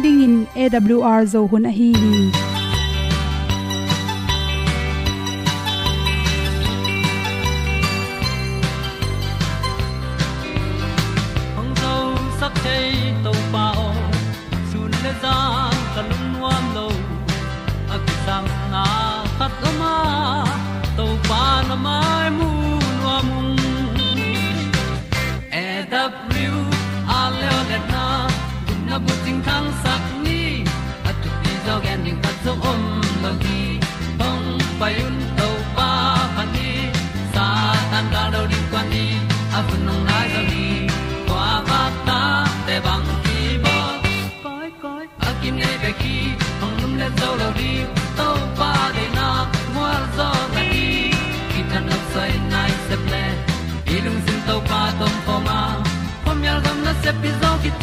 ding in awr zo hun a hi hi.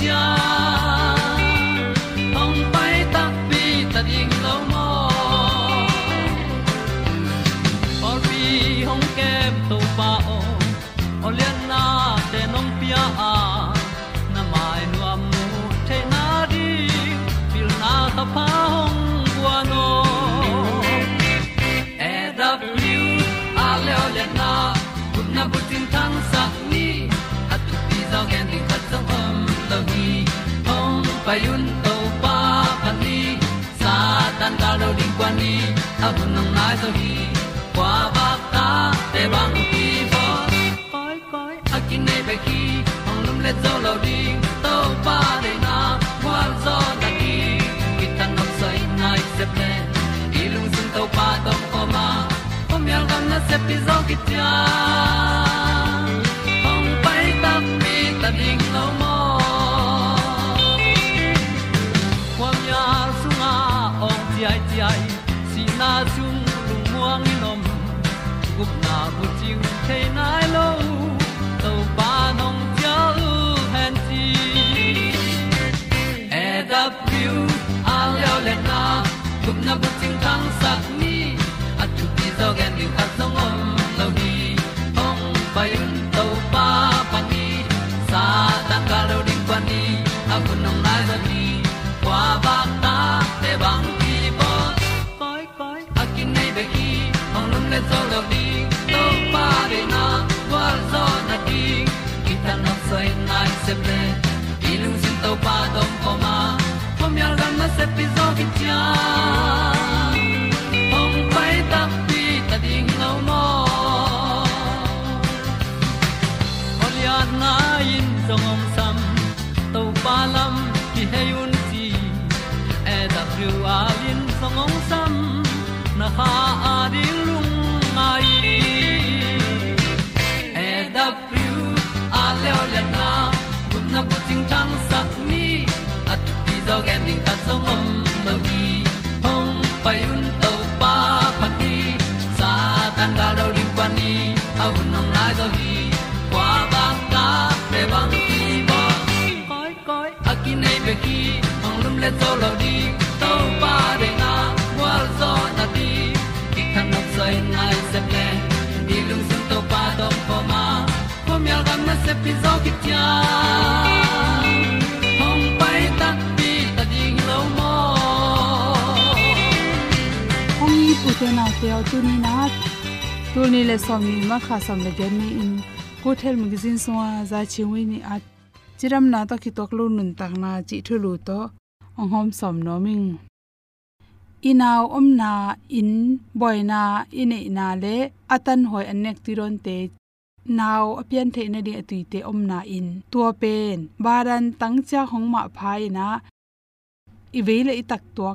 Yeah. came ki tia hom pai ta pi ta ding lo mo na in song om sam to pa lam ki hay un ti e da thru a lin song om sam na ha nau te au tu ni na tu ni le som ni ma kha som le gen ni in good health magazine so a za chi wi ni at chiram na to ki tok lu nun tak na chi thu lu to ong om na in boy na in na le atan hoi anek ti ron te. Naw apian the na di atui te om na in. Tua pen baran tang cha hong ma phai na. I ve le i tak tua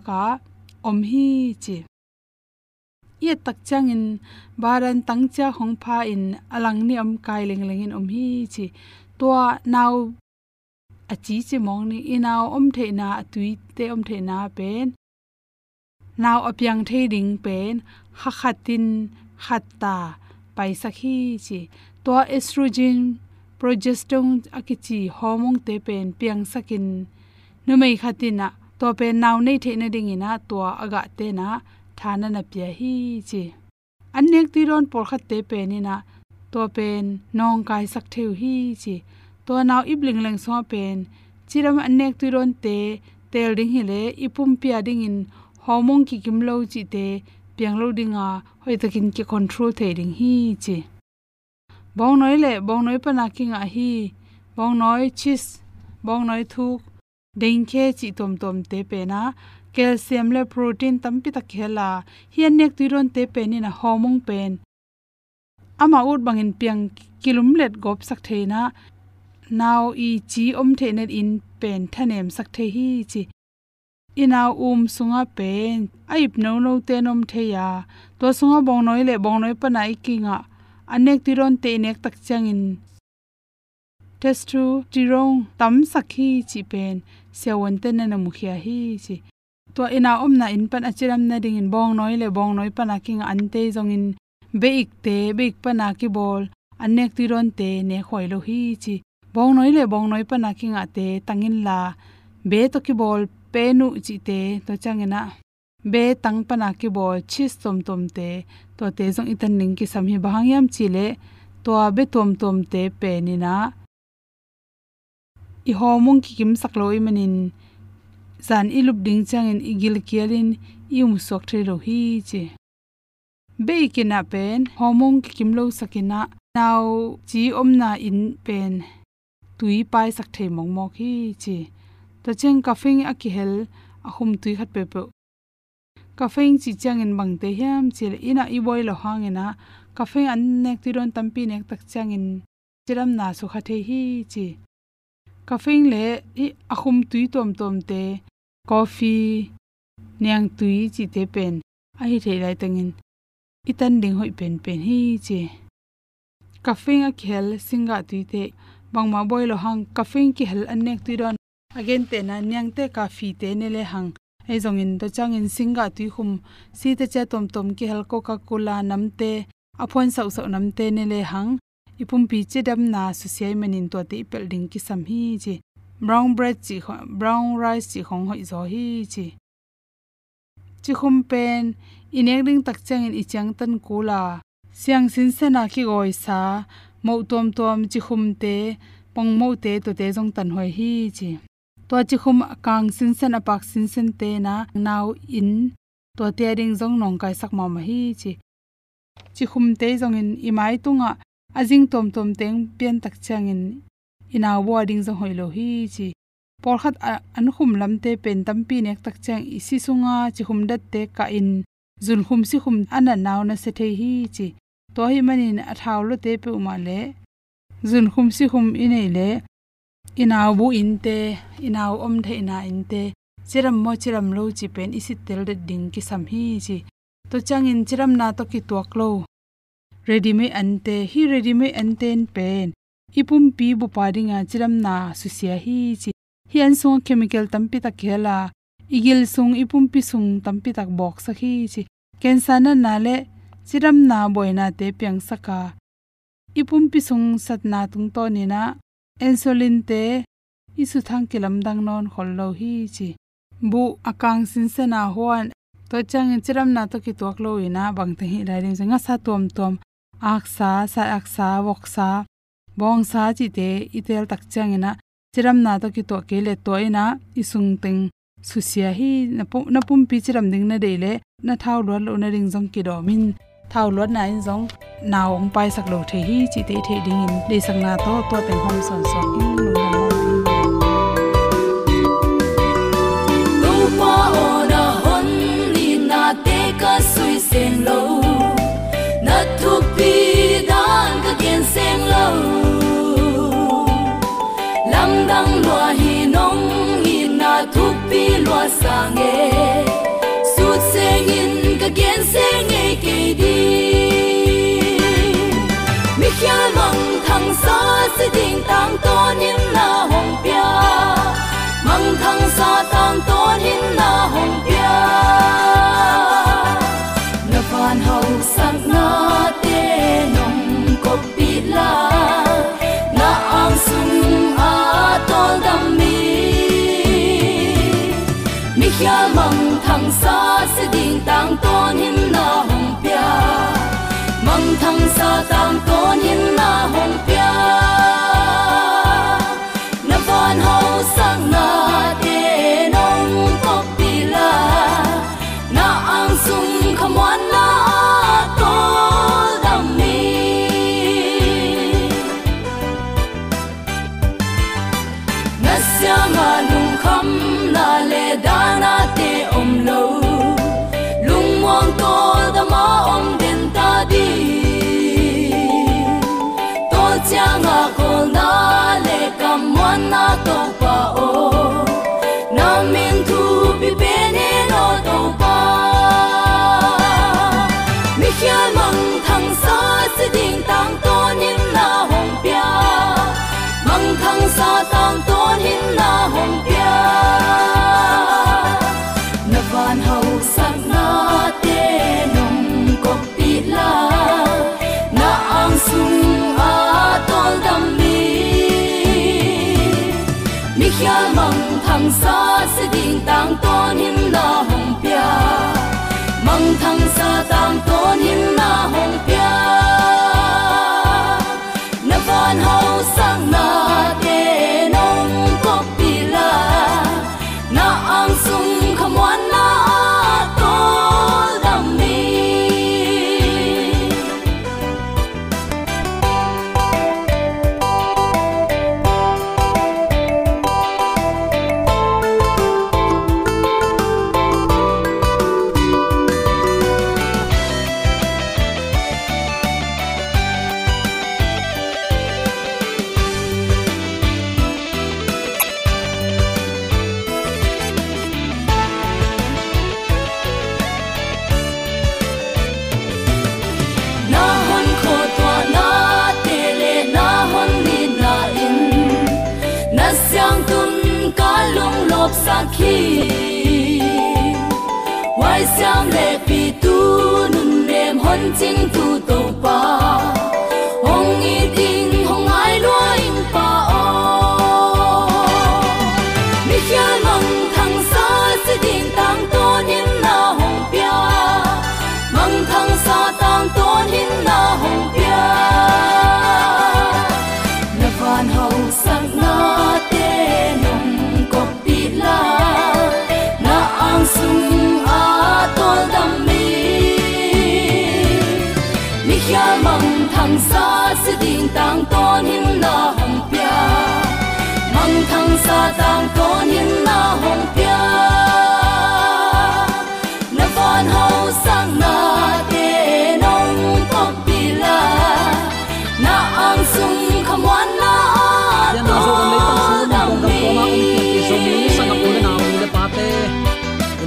om hi chi ye tak chang in baran tang cha hong pha in alang ni om kai leng leng in om hi chi. To now a chi chi mong ni inaw om the na tui te om the na pen. Now apyang the ding pen ha khatin khatta pai sakhi chi. To estrogen, progesterone akichi hormone te pen piang sakin. Numei khatina to pen now nei the na ding ina to aga te na thana na pia hi chi anek ti ron por khat te pe ni na to pen nong kai sak theu hi chi to naw ibling leng so pen chiram anek ti ron te tel ding hi le ipum pia ding in homong ki kim lo chi te piang lo ding a hoi takin ki control the ding hi chi bong noi le bong noi pa na ki nga hi bong noi chis bong noi thuk ding khe chi tom tom te calcium le protein tampi ta khela hian nek tuiron te pen ni na homong pen. Ama ut bangin piang kilum let gop sak theina now i chi om the net in pen thanem sak the hi chi. Ina um sunga pen. Aip no no te nom the ya to sunga bong noi le bong noi pa nai kinga anek tiron te nek tak changin test tu tirong tam sakhi chi pen. Sewon te na mu khia hi chi to ina om na in pan achiram na ding in bong noi le bong noi pan na king an te jong in beik te beik pa na ki bol anek tiron te, ne khoi lo hi chi. Bong noi le bong noi pan na king ate tangin la be to ki bol, pe nu chi te, to changena be tang pan na ki bol, chis tom tom te, to te jong itan ning ki sam hi bangyam chi le to be tom tom te pe ni na. I homong ki kim sak i manin zan i lup ding chang changin igil kialin ium sok the lo hi che. Be kina pen, homong ki kim lo sakina naw chi omna in pen. Tui pai sak the mong mok hi che. Ta cheng ka fing a ki hel, a hum tui khat pe pe. Ka fing chi chang in bang te hiam chil ina i boy lo hang ina ka fing an nek ti ron tampi nek tak chang in chiram na su kha the hi chi ka fing le i a hum tui tom tom te coffee nyang tui chi te pen. A hi thei lai tangin. Itan ding hoi pen pen hi che ka fing a khel singa tui te. Bangma boilo hang. Kafing ki hel an nek tui don. Again te na nyang te ka te ne le hang. Ai zong in to chang in singa tui khum si te cha tom tom ki hel coca cola nam te. Aphon sau sau nam te ne le hang. Ipum pi che dam na su sei manin to te pel ding ki sam hi che brown bread chi brown rice chi khong hoi zo hi chi chi khum pen inek ding tak chang in ichang tan kula siang sin sena ki goi sa mo tom tom chi khum te pong mo te to te jong tan hoi hi chi to chi khum kang sin sen apak sin sen te na now in to te ring jong nong kai sak ma ma hi chi chi khum te jong in imai tunga ajing tom tom teng pian tak chang in ina wording zo hoilo hi chi. Por khat an khum lamte pen tampi nek tak chang isi sunga chi khum dat te ka in. Zun khum si khum ana naw na se the hi chi. To hi manin a thaw lo te pe uma le. Zun khum si khum inei le. Ina bu in te, ina om the ina in te. Chiram mo chiram lo chi pen isi tel de ding ki sam hi chi. To chang in chiram na to ki tuak lo. Ready me ante hi ready me anten pen ipum pi bu paringa chiram na su sia hi chi hian sung chemical tampi ta khela igil sung ipum pi sung tampi tak box sakhi chi kensana na le chiram na boina te pyang saka. Ipum pi sung satna tung to ni na insulin te isu thang kilam dang non khol lo hi chi bu, akang sin se na hoan to chang chiram na to ki tok lo ina bang te hi lai ring nga sa tom tom aksa, sa aksa ak bong sa chi te itel tak chang ina chiram na to ki to ke le to ina isung teng su sia hi na pum pi chiram ding na de le na thau lo lo na ring jong ki do min thau lo na in jong na ong pai sak lo the hi chi te the ding in de sang na to to teng hom son son in lu dang loa hi nong hi na tu pi lo sang e su sen in ka gen sen e ke di tang ton hin na hom pia mang thang sa tang ton hin na hom pia na van hau sang na te nong pop pila na ang sung khamwan na Hãy subscribe mi kênh Ghiền Mì Gõ Để không bỏ lỡ những video thang sa tang na hồng pia na van hậu sắc na tê nồng cốc pi la. Na ang sung a tol dam mi mi khia mang thăng sa sẽ đình tang tôn hin na hồng pia mang thăng sa tang tôn hin lem hon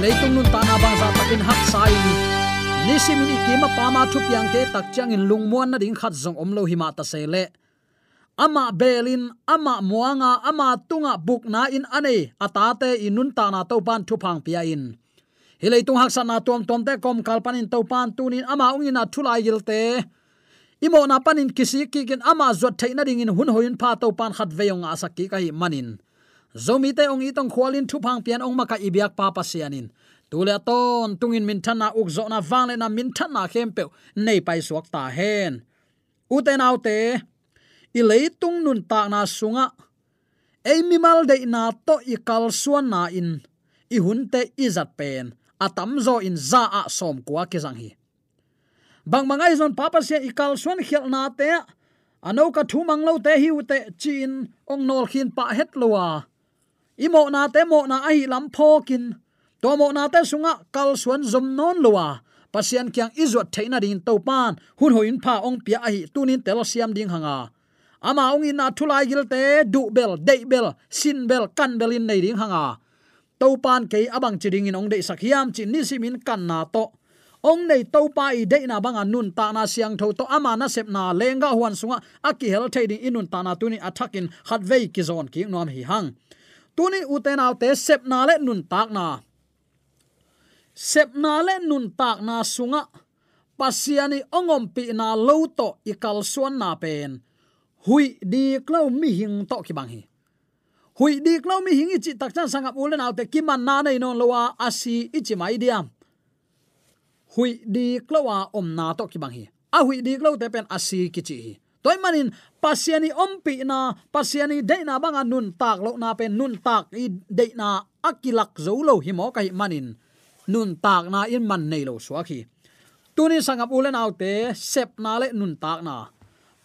leitung nun ta na bang za takin hak sai. Ni simin pa ma thu piang te tak chang in lungmuan na ding khat zong omlo hima ta se le. Ama belin ama muanga, ama tunga buk na in ane. Atate inun ta na to pan thu phang pia in. Hilei tung hak sana tom tom te kom kalpan in to pan tunin ama ungina thulai gilte imo na panin kisi ki kin ama zot theina ding in hun hoin pha to pan khat veyong asa ki kai manin zomi te ong itong khwalin thupang pian ong maka ibyak pa pa sianin. Tule ton, tungin min thana uk zo na wang le na min thana khem pe nei pai suak ta hen. Uten autte i leitung nun ta na sunga. Ei mi mal de na to i kal suan na in. I hunte izat i zat pen. Atam zo in za a som kwa ke sang hi. Bang mangai zon papa se i kal suan khel na te. Ano ka thu mang lo te hi u te chin ong nol khin pa het lowa imo na te mo na ai lam phokin. To mo na te sunga kal suan zum non lowa pasian kyang izot theina din to pan hun hoin pha ong pia ai tunin tel siam ding hanga. Ama ong in na thulai gil te, du bel, dei bel, sin bel, kan bel in nei ding hanga. To pan ke abang chiding in ong dei sakhiam chin ni simin kan na to. Ong nei to pa i de na banga nun ta na siang tho to ama na sep na lenga huan sunga aki hel thading inun ta na tuni attacking khat vei ki zon ki nom hi hang tuni uten au sep na le nun tak na. Sep na le nun tak na sunga. Pasiani ongom pi na lo to ikal suan na pen. Hui di klo mi hing to ki bang hi. Hui di klo mi hing chi tak chan sanga ulen au ki man na nei non lowa asi ichi mai diam hui di klowa om na to ki bang hi. A hui di klo te pen asi ki chi hi toy manin pasiani ompi na pasiani de na banga nun tak, lo na pen nun tak i de na akilak zo lo himo kai manin nun tak na in man nei lo swaki tuni sangap ulen autte sep na le nun tak na.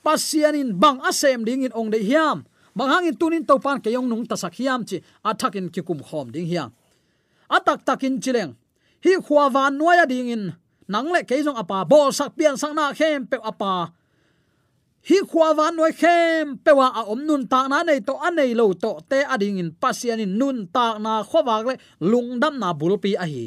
Pasianin bang asem ding in ong de hiam. Manghangin tunin to pan ke yong nung ta sakhiam chi athakin ki kum khom ding hiang atak takin chileng. Hi khwa van noya ding in. Nang le ke jong apa bol sak pian sang na khem pe apa hi khwa van noi khem pewa a om nun ta na nei, to anei lo to te ading in pasian in nun ta na khowak le lungdam na bulpi a hi.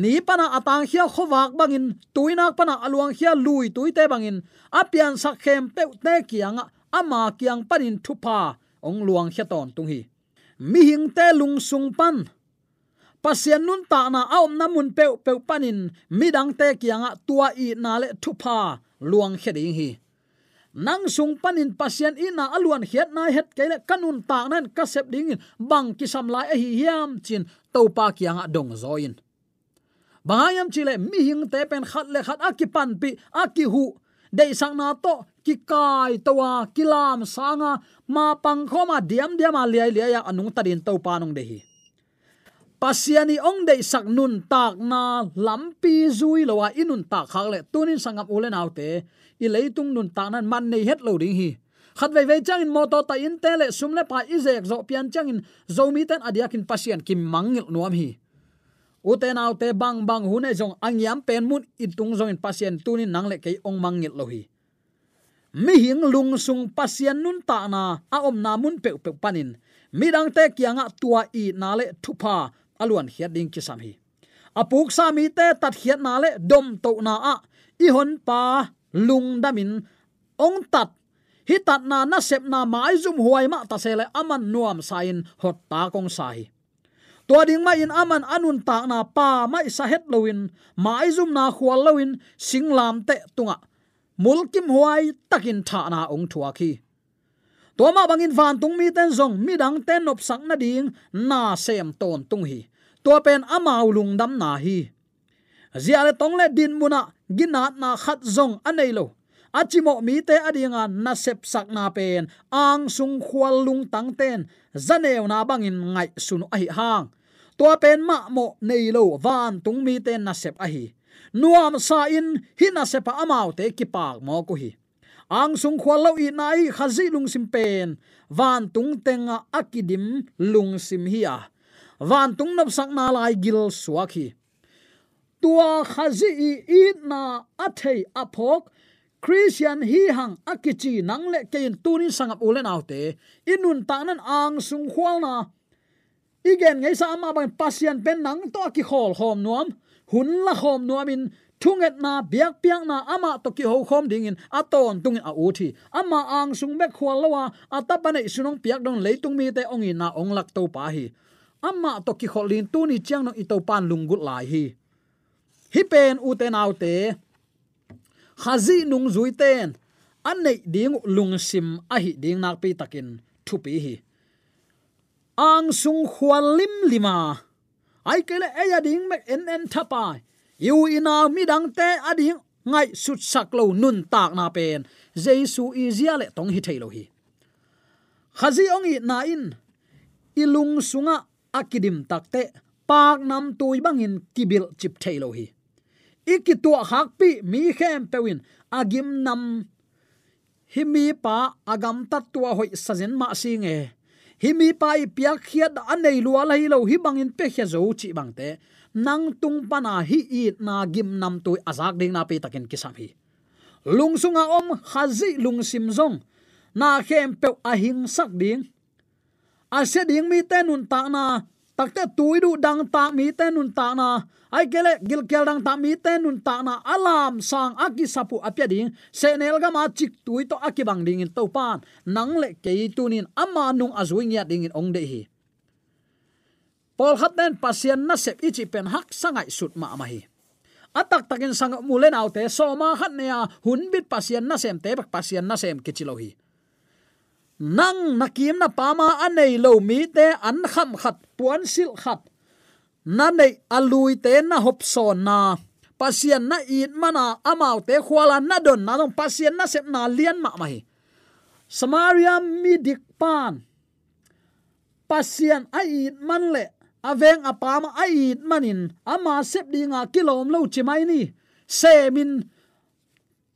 Ni pana atang khia khowak bangin tuinak pana aluang khia lui tuite bangin apian sak khem pe te kianga ama kiang panin thupa ong luang khia ton tung hi. Mi hing te lung sung pan. Pasian nun ta na aom na mun pe pe panin midang te kianga tua i na le thupa luang khia ding hi nang sung panin pasien ina aluan hiat na het kele kanun ta nan kasep ding bang kisam lai hi hiam chin to pa kianga dong zoin bangayam chile mi hing te pen khat le khat akipan pi akihu dei sang na to ki kai towa kilam sanga ma pang khoma diam diam a liai ya anung tadin to pa nong dehi pasiani ong dei sak nun tak na lampi zui lowa inun tak khak le tunin sangam ulen autte i leitung nun ta nan man nei het lo ding hi. Khat ve ve chang in moto ta in te le sum le pa izek zo pian chang in zo mi ten adiakin pasien kim mangil nuam hi. Uten te bang bang hune jong angyam pen mun itung jong in pasien tunin nang le ke ong mangil lo hi. Mi hing lung sung pasien nun ta na, a om na mun pe pe panin. Midang te kianga tua i na le thupa aluan hiat ding ki sam hi. Apuk sa mi te tat hiat na le dom to na a. I hon pa lung damin ong tat hi tat na na sep na mai zum huai ma ta sele aman nuam sain, hot ta kong sai. Tua ding ma in aman anun ta na pa mai sa het loin mai zum na khwal loin singlam te tunga. Mulkim huai takin tha na ong thua khi. To ma bangin van tung mi ten zong, mi dang ten nop sak na ding, na sem ton tung hi. To pen amau lung dam na hi. Zia le tong le din muna ginat na khat zong anei lo. Achimo mi te adinga na sep sak na pen. Ang sung khwal lung tang ten. Zaneu na bangin ngai sunu ai hang. To pen ma mo nei lo van tung mi ten na sep ahi. Nuam sa in hi na sepa amau te ki pak mo ko hi. Ang sung khwal lo i nai khazi lung sim pen. Van tung tenga akidim lung sim hi a. Van tung nop sak na lai gil suaki tua khazi i i na athei aphok. Christian hi hang akichi nang le kein tunin sangap ulen autte. Inun tanan ang sung khwal na. Igen ngai sa ama ban pasian pen nang to ki khol khom nuam. Hun la khom nuam in thunget na biak piak na ama to ki ho khom ding in aton tung a u thi. Ama ang sung mek khwal lawa. Atapane sunong piak dong leitung mi te ong in na ong lak to pa hi. Ama to ki kholin tu ni chang no i to pan lungut lai hi hi pen u te nau te. Khazi nung zui ten an nei ding lung sim a hi ding nak pi takin thu pi hi. Ang sung khwal lim lima. Ai kele eya ding mek en en thapa yu ina mi dang te ading ngai sut sak lo nun tak na pen. Jesu izia le tong hi thailo hi. Khazi ong i na in. Ilung sunga akidim takte pak nam tui bangin kibil chip thailo hi ikitua hakpi mi khem pewin. Agim nam, himi pa agam tat tua hoi sazen ma singe. Himi pa i piak khiat anei lua lai lo hi bangin pe khia zo chi bangte nang tung pana hi i na gim nam tu azak ding na pe takin kisam hi lungsunga om, khazi lungsim zong. Na khem pe ahing sak ding. Ase ding mi tenun ta na takte tuidu dang ta mi tenun ta na. Ai kele gil kel dang ta mi tenun ta na. Alam sang aki sapu apya ding. Se nel ga ma chik tui to aki bang ding in to pan. Nang le ke tunin ama nung azuing ya ding in ong de hi. Pol khat den pasien na sep ichi pen hak sangai sut ma ma hi. Atak takin sang mulen autte so ma khat ne ya hun bit pasien na sem te bak pasien na sem kichilo hi nang nakim na pama anei lo mi te an kham khat, puan sil khat. Na nei alui te na hop so na. Pasien na it mana amau te khwala na don na dong pasien na sep na lian ma mai. Samaria mi dik pan. Pasien a it man le aveng apama a it manin ama sep dinga kilom lo chimai ni. Semin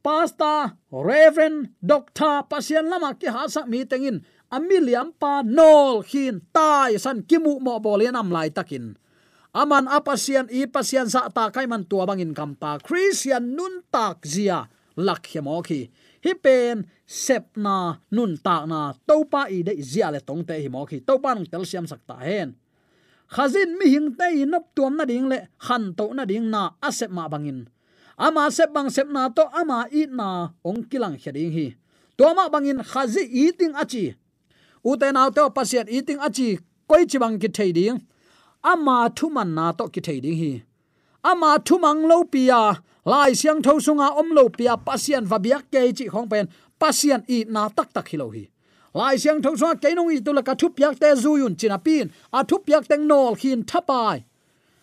pastor reverend doctor pasien lama ki ha sak mi tengin amiliam pa nol hin tai san kimu mo bolian am lai takin. Aman apasian i pasian sa ta kai man tua bangin kam ta christian nun tak zia, lak hemo khi hi pen, sep na, nun tak na topa i de zia le tong te hi mo ki. Topa nang tel siam sak ta hen. Khazin mi hing te nop tuam na ding le khan to na ding na asep ma bangin ama sep bang sep na to, ama i na ong kilang khading hi. To ma bangin khazi eating achi. Uten out to pasien eating achi, koi chi bang ki thei ding. Ama thu man na to ki thei ding hi. Ama thu mang lo pia, lai siang tho sunga om lo pia, pasien va biak ke chi khong pen, pasien i na tak tak hi lo hi. Lai siang tho sunga ke nong i tu la ka thu piak te zu yun china pin, a thu piak teng nol khin thapai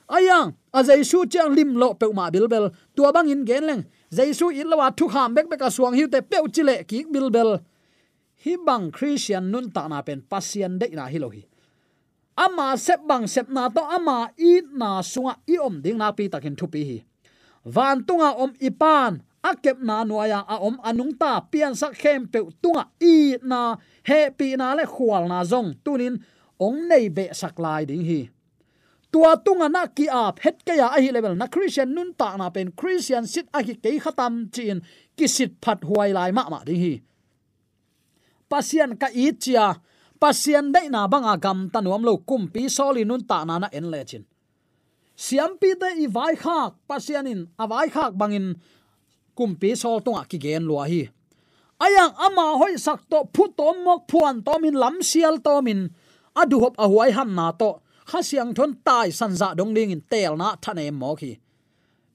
ayang a jaisu chang lim lo pe ma bilbel tua bang in gen leng. Jaisu in lawa thu kham bek bek a suang hiu te pe chile ki bilbel hi bang christian nun ta na pen pasien de na hi lo hi. Ama sep bang sep na to ama i na sunga i om ding na pi takin thu pi hi. Van tunga om ipan akep na nuaya a om anung ta pian sak khem pe tunga i na. He pi na le khwal na zong. Tunin, ong nei be sak lai ding hi tua tunga na ki a phet ke ya a hi level na christian nun ta na pen christian sit a hi ke khatam chin ki sit phat huai lai ma ma ding hi. Pasian ka i chia, pasian dai na banga gam tanuam lo kum pi soli nun ta na na en le chin. Siam pi te i vai khak pasianin a vai khak bangin kumpi sol tonga ki gen lo hi. Ayang ama hoi sak to phu to mok phuan to min lam sial to min adu hop a huai ham na to kha siang thon tai san za dong ding in tel na thane mo khi.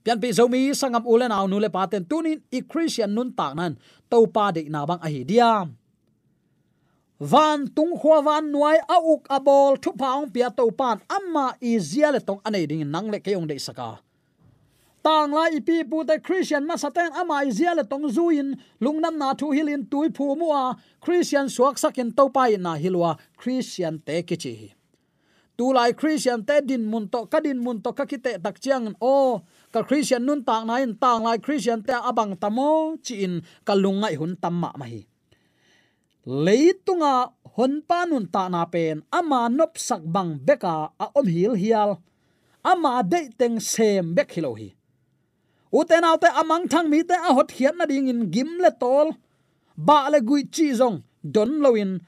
Pian pi zomi sangam ulen aw nu le paten tunin i christian nun tak nan, to pa de na bang a hi diam. Van tung khwa van nuai a uk a bol thu paung pia to pan amma i zia le tong anei ding nang le ke ong de saka tang la ipi pu te christian ma saten ama i zia le tong zuin lungnam na thu hilin tui phu mu a christian suak sakin to pai na hilwa christian te kichi tu lai christian te din mun to ka din mun to ka ki te tak chiang o. Ka christian nun tang na in tang lai christian te abang tamo chi in kalungai hun tamma ma hi. Leitunga hon panun ta na pen, ama nop sak bang beka a om hil hial, ama de teng sem bek hilo hi. Uten autte amang thang mi te a hot hian na ding in gim le tol, ba le gui chi zong don loin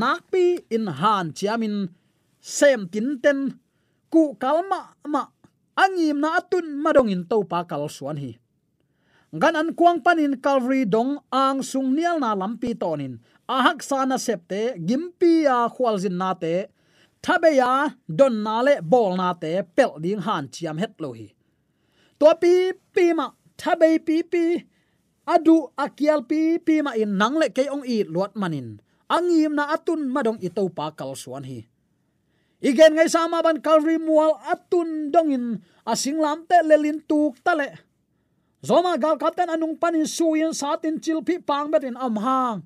nak pi in han chiamin sem tin ten ku kalma ma angim na atun madong in topa kal suan hi gan an kuang panin calvary dong ang sung nial na lampi tonin ahak sana septe gimpi a khwalzin na te thabeya don na le bol na te pel ding han chiam het lo hi to pi pi ma thabe pi pi. Adu akial pi pi ma in nang le ke ong i luat manin angim na atun madong itopa kal suan hi igen ngai sama ban calvary mual atun dongin asinglam te lelin tuk tale zoma gal kapten anung panin suyin satin chilpi pang betin am hang.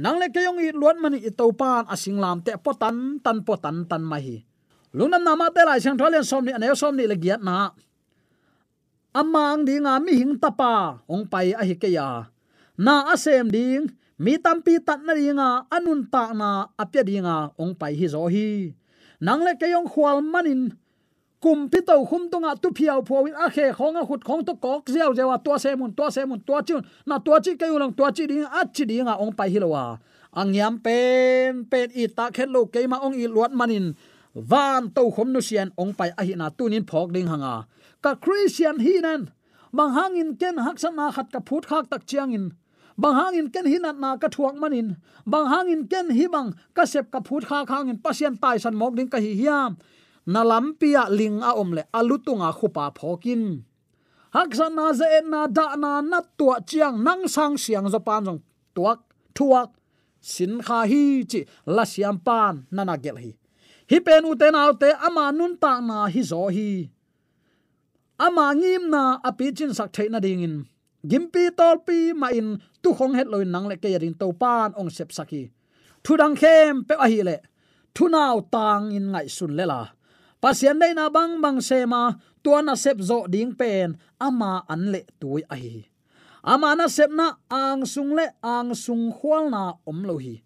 Nang le ke yong i luat mani i pan asing lam te potan, tan potan, tan mai hi. Lunam nama te lai sang tholen som ni anel som ni le na. Amang ding a mi hing tapa ong pai a hi ke ya. Na asem ding, mi tampi tat na ringa anun ta na apya dinga ong pai hi zo hi nang le keyong khwal manin. Kum pi to khum tonga tu phiao pho win a khe khong a khut khong to kok zeo zewa to se mun to se mun to chun na to chi ke ulang to chi ding, a chi ding a ong pai hilowa angyam pen pen i ta khet lo ke ma ong i luat manin. Van to khom nu sian, ong pai a hi na tunin phok ding hanga. Ka christian hi nan. Mang hangin ken hak san na khat ka phut khak tak chiang in bang hangin ken hi na ka thuak manin. Bang hangin ken hi bang ka sep ka phut kha khangin pasien tai san mok ding ka hi hiam. Na lampia ling a omle alutunga khupa phokin. Haksan na ze na da na na tua chiang nang sang siang zo pan jong tuak, thuak, sin kha hi chi la siam pan na gel hi. Hi pen u te na te ama nun ta na hi zo hi. Ama ngim na api chin sak theina ding in. Gimpi tolpi ma in tu khong het loi nang le ke yarin to pan ong sep saki. Thu dang khem pe a hi le. Thu nau tang in ngai sun le la. Pasian dei na bang bang sema tuana sep zo ding pen, ama an le tui ai ama na sep na ang sung le, ang sung khwal na om lo hi.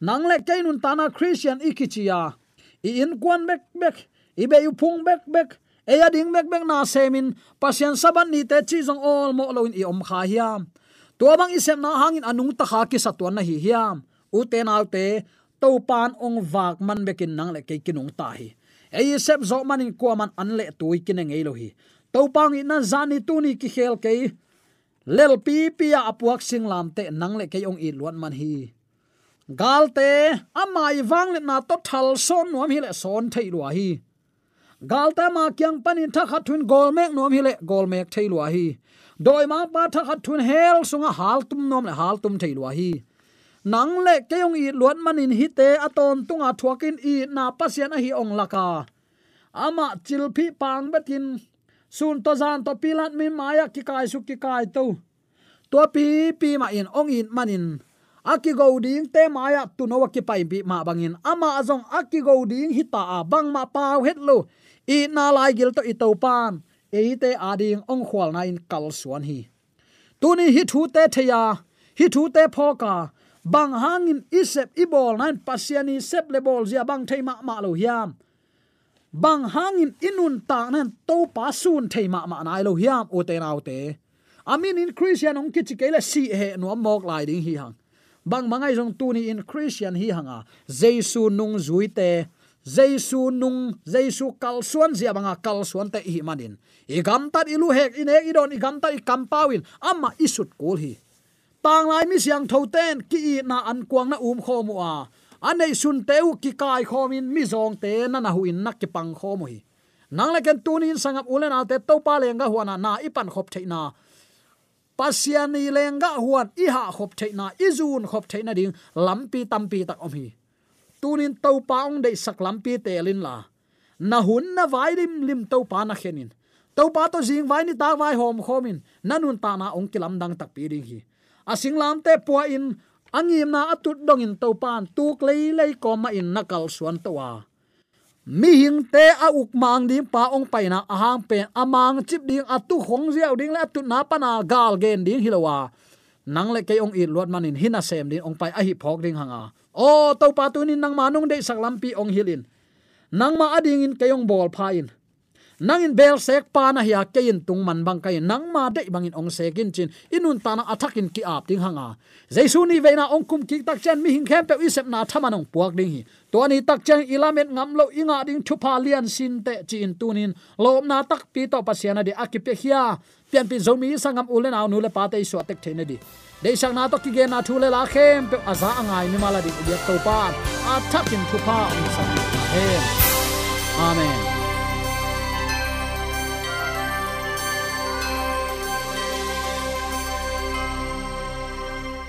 Nang le ke nun tana christian ikichia i in kwan bek bek, i be yu phung bek bek e ya ding bek bek na semin pasian saban ni te chi jong all mo lo in i om kha hiam to bang isem na hangin anung ta kha ki satwan na hi hiam u te nau te to pan ong vak man bekin nang le ke kinung ta hi ei sep zo manin ko man an le tui kin ngei lo hi to pang ina zani tu ni ki khel ke lel pi pi a apuak sing lam te nang le ke ong i luan man hi. Galte amai wang le na to thal son nuam hi le son thei lu hi. Galte ma kyang panin tha khat thun gol mek nuam hi le gol mek thei lu hi doi ma pa tha khat thun hel sunga hal tum nom le hal tum thei lua hi nang le keong i luan manin hi te aton tunga thuakin i na pasian a hi ong laka ama chilphi pang betin sun to zan to pilat mi maya ki kai su ki kai to to pi pi ma in ong in manin aki go ding te maya tu no ki pai bi ma bangin ama azong aki go ding hita a bang ma pau het lo i na lai gil to i to pan eite ading ong khwal na in kal suan hi. Tuni hi thu te theya, hi thu te phoka, bang hangin isep ibol nan pasiani sep le bol zia bang theima ma lo hiam. Bang hangin inun ta nan to pa sun theima ma nai lo hiam, o te nau te. Amin in christian ong kichi kele si he no mok lai ding hi hang. Bang mangai jong tuni in christian hi hanga, jesu nung zui te jesu nung jesu kal suan zia banga kal suan te hi manin. I gam tat ilu hek in hek idon i gam tat i kam pawin. Amma isut kul hi. Tang lai mi siang tho ten, ki i na an kuang na um kho mu a. Anei sun teu ki kai khomin mi zong te na na huin nak ki pang kho mu hi. Nang le ken tunin sangap ulen alte to pa lenga huana na ipan khop theina. Pasiani lenga huan i ha khop theina, izun khop theina ding, lampi tampi tak om hi tunin to pa ong dei sak te lin la. Na hun na vai lim lim to pa na khenin. To pa to jing vai ni ta vai hom khomin. Nanun ta na ong kilam dang tak pi ding hi. Asinglam te po in, angim na atut dong in to pan tuk lei lei ko ma in nakal suan to wa mi hing te a uk mang ding pa ong pai na ahang pen amang chip ding atu khong ziaw ding la tu na pa na gal gen ding hilowa nang le ke ong i lot manin hina sem din, ong pai a hi phok ding hanga. O to pa tu ni nang manung de sak lampi ong hilin. Nang ma ading in ke ong bol pha in nang in bel sek pa na hiya kein tung man bang kai nang ma de bangin ong sekin chin. Inun ta na athakin ki ap ting hanga. Jaisu ni veina ong kum ki tak chen mi hing khem pe isep na thamanong puak ding hi. To ani tak chen ilamet ngam lo inga ding thu pa lian sin te chi in tunin. Lom na tak pi to pasiana de akipe hiya pian pi zomi sangam ulen aw nu le pa te so tek thene di. Dei sang na to ki ge na thu le la khem pe aza angai mi mala di. Dia to pa. Attack thakin thu pa ong sa. Amen.